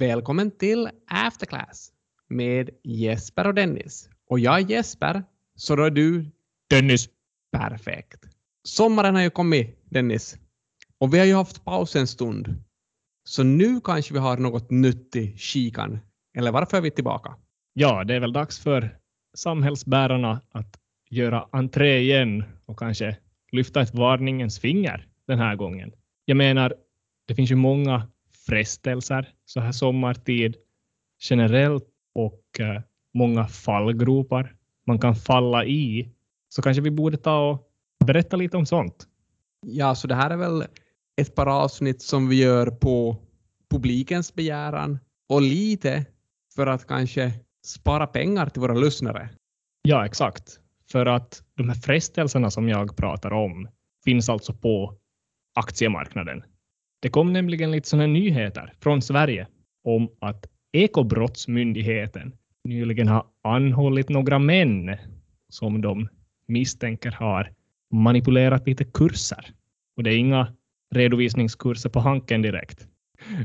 Välkommen till Afterclass med Jesper och Dennis. Och jag är Jesper, så då är du Dennis. perfekt. Sommaren har ju kommit, Dennis. Och vi har ju haft paus en stund. Så nu kanske vi har något nytt i kikan. Eller varför är vi tillbaka? Ja, det är väl dags för samhällsbärarna att göra entré igen och kanske lyfta ett varningens finger den här gången. Jag menar, det finns ju många frestelser så här sommartid generellt och eh, många fallgropar man kan falla i. Så kanske vi borde ta och berätta lite om sånt. Ja, så det här är väl ett par avsnitt som vi gör på publikens begäran och lite för att kanske spara pengar till våra lyssnare. Ja, exakt. För att de här frestelserna som jag pratar om finns alltså på aktiemarknaden. Det kom nämligen lite sådana nyheter från Sverige om att Ekobrottsmyndigheten nyligen har anhållit några män som de misstänker har manipulerat lite kurser. Och det är inga redovisningskurser på Hanken direkt,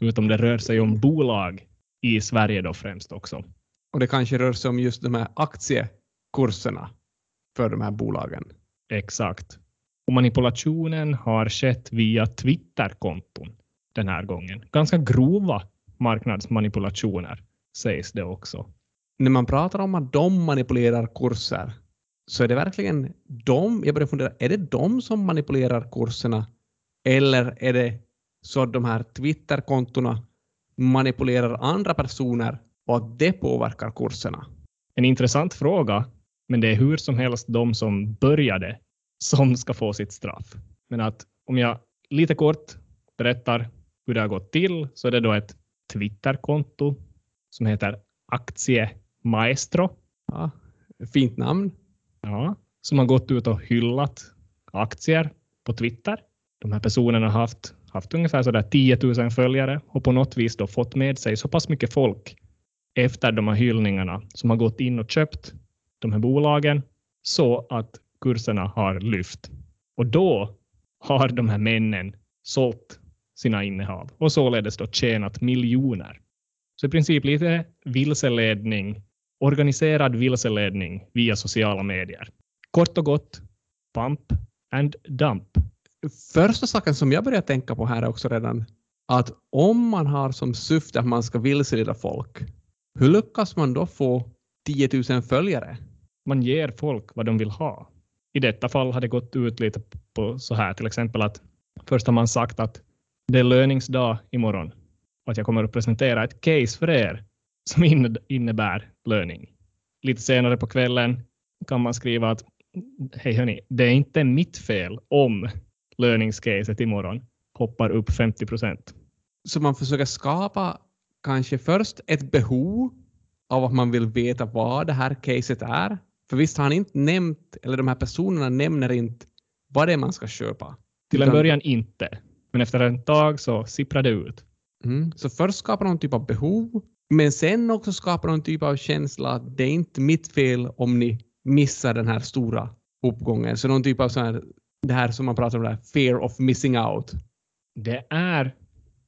utan det rör sig om bolag i Sverige då främst också. Och det kanske rör sig om just de här aktiekurserna för de här bolagen. Exakt. Och manipulationen har skett via Twitterkonton den här gången. Ganska grova marknadsmanipulationer sägs det också. När man pratar om att de manipulerar kurser så är det verkligen de, jag börjar fundera, är det de som manipulerar kurserna eller är det så att de här Twitterkontona manipulerar andra personer och att det påverkar kurserna? En intressant fråga, men det är hur som helst de som började som ska få sitt straff. Men att om jag lite kort berättar hur det har gått till så är det då ett Twitterkonto som heter Aktiemaestro. Ja, fint namn. Ja, som har gått ut och hyllat aktier på Twitter. De här personerna har haft, haft ungefär sådär 10 000 följare och på något vis då fått med sig så pass mycket folk efter de här hyllningarna som har gått in och köpt de här bolagen så att kurserna har lyft. Och då har de här männen sålt sina innehav och således då tjänat miljoner. Så i princip lite vilseledning, organiserad vilseledning via sociala medier. Kort och gott, pump and dump. Första saken som jag börjar tänka på här är också redan att om man har som syfte att man ska vilseleda folk, hur lyckas man då få 10 000 följare? Man ger folk vad de vill ha. I detta fall har det gått ut lite på så här, till exempel att först har man sagt att det är löningsdag imorgon och att jag kommer att presentera ett case för er som innebär löning. Lite senare på kvällen kan man skriva att hej hörni, det är inte mitt fel om löningscaset imorgon hoppar upp 50 procent. Så man försöker skapa kanske först ett behov av att man vill veta vad det här caset är. För visst har han inte nämnt, eller de här personerna nämner inte vad det är man ska köpa. Till en början inte, men efter ett tag så sipprar det ut. Mm. Så först skapar någon typ av behov, men sen också skapar någon typ av känsla att det är inte mitt fel om ni missar den här stora uppgången. Så någon typ av sån här, det här som man pratar om, det här fear of missing out. Det är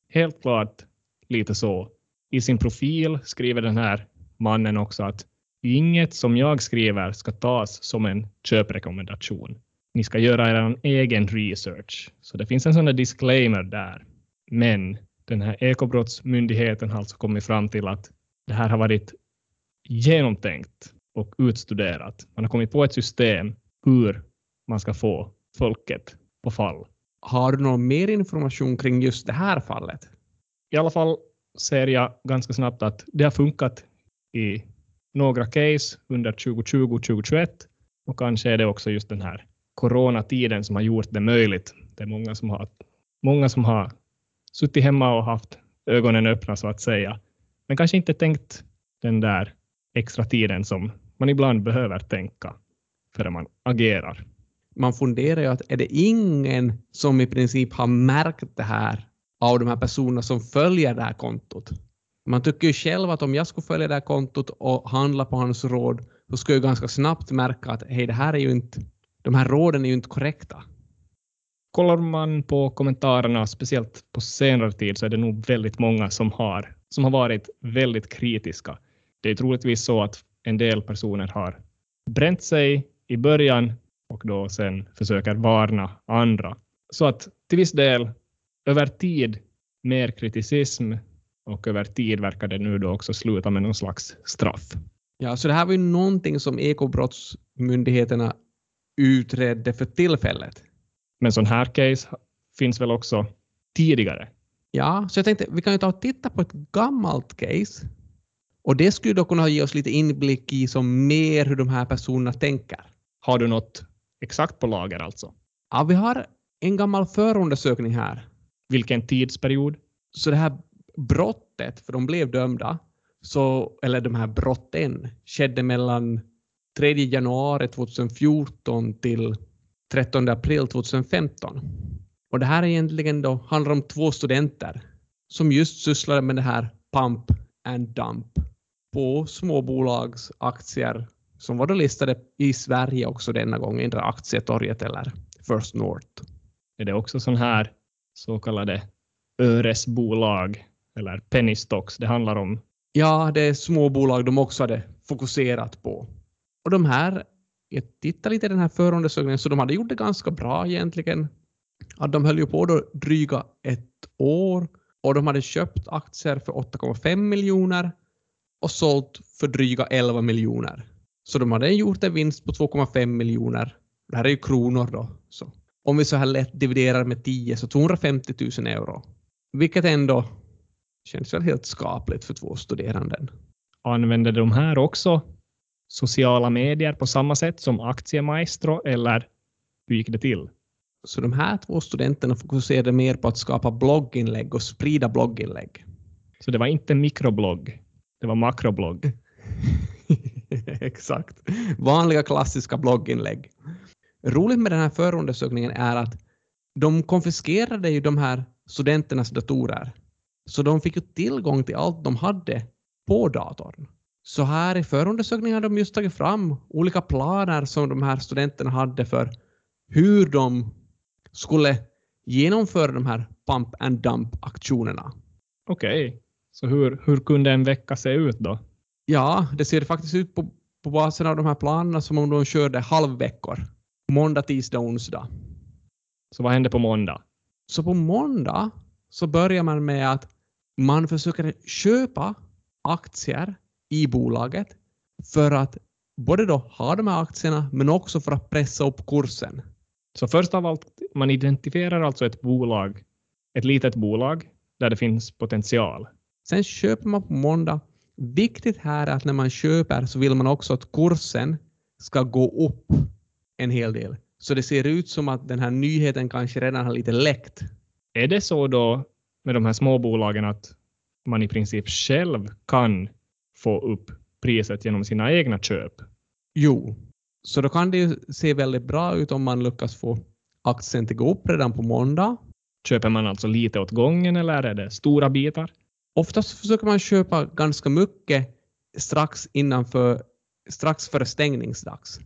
helt klart lite så. I sin profil skriver den här mannen också att inget som jag skriver ska tas som en köprekommendation. Ni ska göra er egen research. Så det finns en sån där disclaimer där. Men den här ekobrottsmyndigheten har alltså kommit fram till att det här har varit genomtänkt och utstuderat. Man har kommit på ett system hur man ska få folket på fall. Har du någon mer information kring just det här fallet? I alla fall ser jag ganska snabbt att det har funkat i några case under 2020-2021 och kanske är det också just den här coronatiden som har gjort det möjligt. Det är många som har, många som har suttit hemma och haft ögonen öppna så att säga, men kanske inte tänkt den där extra tiden som man ibland behöver tänka förrän man agerar. Man funderar ju att är det ingen som i princip har märkt det här av de här personerna som följer det här kontot? Man tycker ju själv att om jag skulle följa det här kontot och handla på hans råd så skulle jag ganska snabbt märka att hej, det här är ju inte, de här råden är ju inte korrekta. Kollar man på kommentarerna, speciellt på senare tid, så är det nog väldigt många som har som har varit väldigt kritiska. Det är troligtvis så att en del personer har bränt sig i början och då sen försöker varna andra. Så att till viss del över tid mer kriticism och över tid verkar det nu då också sluta med någon slags straff. Ja, så det här var ju någonting som ekobrottsmyndigheterna utredde för tillfället. Men sån här case finns väl också tidigare? Ja, så jag tänkte vi kan ju ta och titta på ett gammalt case. Och det skulle då kunna ge oss lite inblick i som mer hur de här personerna tänker. Har du något exakt på lager alltså? Ja, vi har en gammal förundersökning här. Vilken tidsperiod? Så det här brottet, för de blev dömda, så, eller de här brotten, skedde mellan 3 januari 2014 till 13 april 2015. Och det här är egentligen då, handlar om två studenter som just sysslade med det här pump and dump på småbolagsaktier som var då listade i Sverige också denna gång, inte Aktietorget eller First North. Är det också sån här så kallade öresbolag eller penny stocks det handlar om? Ja, det är småbolag de också hade fokuserat på. Och de här, jag tittade lite i den här förundersökningen, så de hade gjort det ganska bra egentligen. Att de höll ju på då dryga ett år och de hade köpt aktier för 8,5 miljoner och sålt för dryga 11 miljoner. Så de hade gjort en vinst på 2,5 miljoner. Det här är ju kronor då. Så. Om vi så här lätt dividerar med 10 så 250 000 euro. Vilket ändå känns väl helt skapligt för två studeranden. Använder de här också sociala medier på samma sätt som Aktiemaestro eller hur gick det till? Så de här två studenterna fokuserade mer på att skapa blogginlägg och sprida blogginlägg. Så det var inte mikroblogg, det var makroblogg. Exakt. Vanliga klassiska blogginlägg. Roligt med den här förundersökningen är att de konfiskerade ju de här studenternas datorer. Så de fick ju tillgång till allt de hade på datorn. Så här i förundersökningen har de just tagit fram olika planer som de här studenterna hade för hur de skulle genomföra de här pump and dump-aktionerna. Okej, okay. så hur, hur kunde en vecka se ut då? Ja, det ser faktiskt ut på, på basen av de här planerna som om de körde halvveckor. Måndag, tisdag, onsdag. Så vad hände på måndag? Så på måndag så börjar man med att man försöker köpa aktier i bolaget för att både då ha de här aktierna men också för att pressa upp kursen. Så först av allt, man identifierar alltså ett bolag, ett litet bolag där det finns potential. Sen köper man på måndag. Viktigt här är att när man köper så vill man också att kursen ska gå upp en hel del. Så det ser ut som att den här nyheten kanske redan har lite läckt. Är det så då med de här småbolagen att man i princip själv kan få upp priset genom sina egna köp? Jo, så då kan det ju se väldigt bra ut om man lyckas få aktien att gå upp redan på måndag. Köper man alltså lite åt gången eller är det stora bitar? Oftast försöker man köpa ganska mycket strax, innanför, strax före stängningsdags.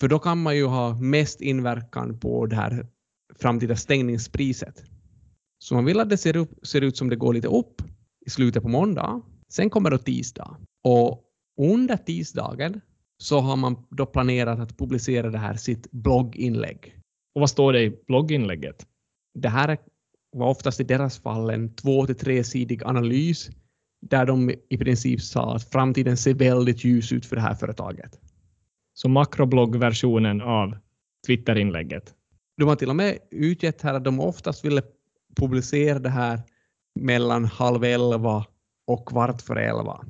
För då kan man ju ha mest inverkan på det här framtida stängningspriset. Så man vill att det ser, upp, ser ut som det går lite upp i slutet på måndag. Sen kommer då tisdag. Och under tisdagen så har man då planerat att publicera det här sitt blogginlägg. Och vad står det i blogginlägget? Det här var oftast i deras fall en två till tresidig analys där de i princip sa att framtiden ser väldigt ljus ut för det här företaget. Så makrobloggversionen av Twitterinlägget? De har till och med utgett här att de oftast ville publicera det här mellan halv elva och kvart för elva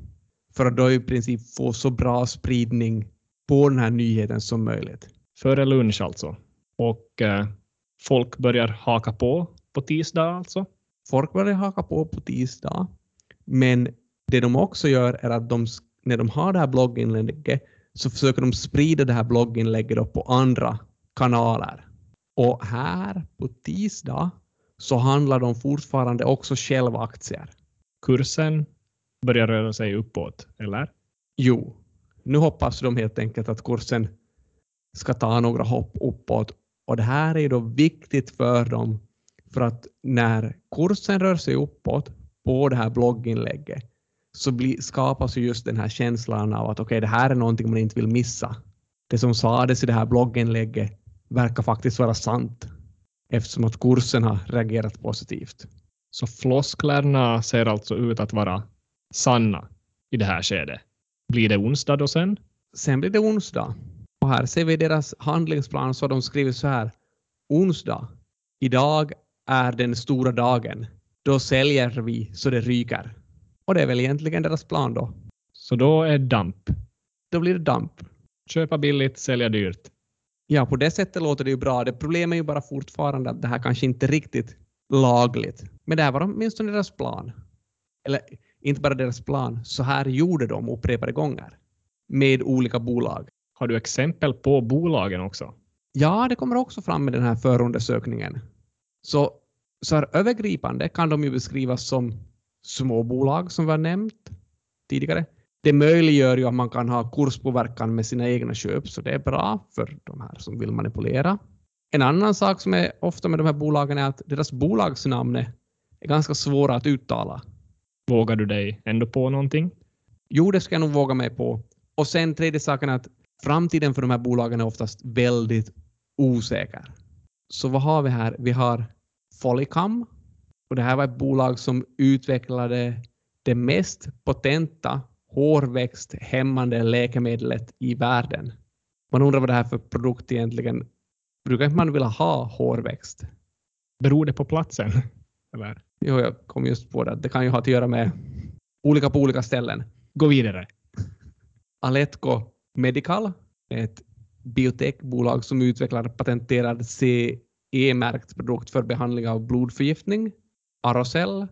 för att då i princip få så bra spridning på den här nyheten som möjligt. Före lunch alltså. Och eh, folk börjar haka på på tisdag alltså? Folk börjar haka på på tisdag. Men det de också gör är att de, när de har det här blogginlägget så försöker de sprida det här blogginlägget på andra kanaler. Och här på tisdag så handlar de fortfarande också själva aktier. Kursen börjar röra sig uppåt, eller? Jo, nu hoppas de helt enkelt att kursen ska ta några hopp uppåt och det här är då viktigt för dem för att när kursen rör sig uppåt på det här blogginlägget så bli, skapas ju just den här känslan av att okej, okay, det här är någonting man inte vill missa. Det som sades i det här blogginlägget verkar faktiskt vara sant eftersom att kursen har reagerat positivt. Så flosklerna ser alltså ut att vara sanna i det här skedet. Blir det onsdag då sen? Sen blir det onsdag. Och här ser vi deras handlingsplan så de skriver så här. Onsdag. Idag är den stora dagen. Då säljer vi så det ryker. Och det är väl egentligen deras plan då. Så då är damp. Då blir det damp. Köpa billigt, sälja dyrt. Ja, på det sättet låter det ju bra. Det problemet är ju bara fortfarande att det här kanske inte är riktigt lagligt. Men det här var åtminstone deras plan. Eller inte bara deras plan, så här gjorde de upprepade gånger med olika bolag. Har du exempel på bolagen också? Ja, det kommer också fram med den här förundersökningen. Så, så här övergripande kan de ju beskrivas som småbolag som vi har nämnt tidigare. Det möjliggör ju att man kan ha kurspåverkan med sina egna köp, så det är bra för de här som vill manipulera. En annan sak som är ofta med de här bolagen är att deras bolagsnamn är ganska svåra att uttala. Vågar du dig ändå på någonting? Jo, det ska jag nog våga mig på. Och sen tredje saken är att framtiden för de här bolagen är oftast väldigt osäker. Så vad har vi här? Vi har Folicam. Och det här var ett bolag som utvecklade det mest potenta hårväxthämmande läkemedlet i världen. Man undrar vad det här för produkt egentligen Brukar inte man vilja ha hårväxt? Beror det på platsen? Eller? Jo, jag kom just på det. Det kan ju ha att göra med olika på olika ställen. Gå vidare. Aletco Medical ett biotechbolag som utvecklar patenterad CE-märkt produkt för behandling av blodförgiftning. Arocell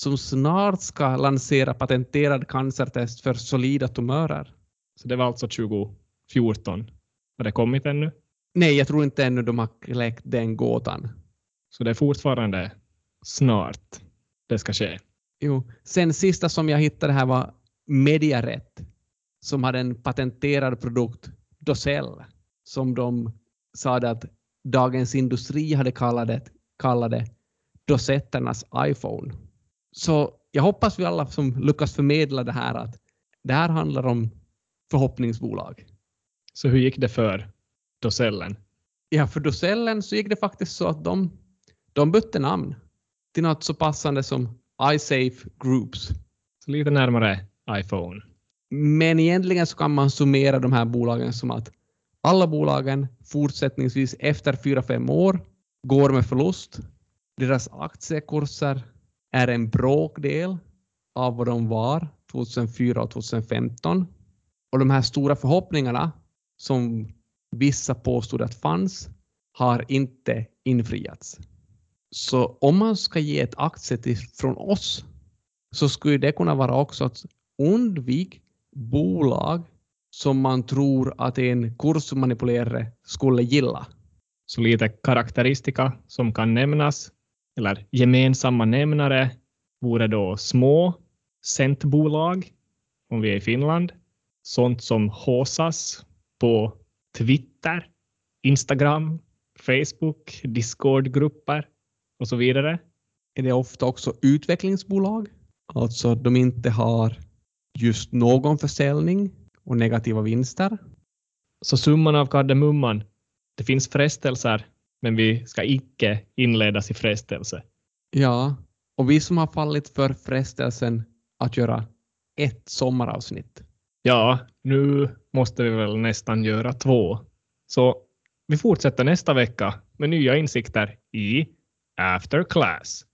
som snart ska lansera patenterad cancertest för solida tumörer. Så det var alltså 2014. Har det kommit ännu? Nej, jag tror inte ännu de har kläckt den gåtan. Så det är fortfarande snart det ska ske? Jo. Sen sista som jag hittade här var Mediaret som hade en patenterad produkt, Dosell, som de sa att Dagens Industri hade kallat det, kallade dosetternas iPhone. Så jag hoppas vi alla som lyckas förmedla det här att det här handlar om förhoppningsbolag. Så hur gick det för Dosellen? Ja, för Dosellen så gick det faktiskt så att de, de bytte namn till något så passande som iSafe Groups. Så lite närmare iPhone. Men egentligen så kan man summera de här bolagen som att alla bolagen fortsättningsvis efter 4-5 år går med förlust. Deras aktiekurser är en bråkdel av vad de var 2004 och 2015. Och de här stora förhoppningarna som vissa påstod att fanns har inte infriats. Så om man ska ge ett aktietips från oss så skulle det kunna vara också att undvik bolag som man tror att en kursmanipulerare skulle gilla. Så lite karaktäristika som kan nämnas, eller gemensamma nämnare, vore då små centbolag, om vi är i Finland, sånt som Håsas på Twitter, Instagram, Facebook, Discord-grupper och så vidare. Är det ofta också utvecklingsbolag? Alltså de inte har just någon försäljning och negativa vinster. Så summan av kardemumman, det finns frestelser, men vi ska icke inledas i frestelse. Ja, och vi som har fallit för frestelsen att göra ett sommaravsnitt. Ja, nu måste vi väl nästan göra två. Så vi fortsätter nästa vecka med nya insikter i After Class.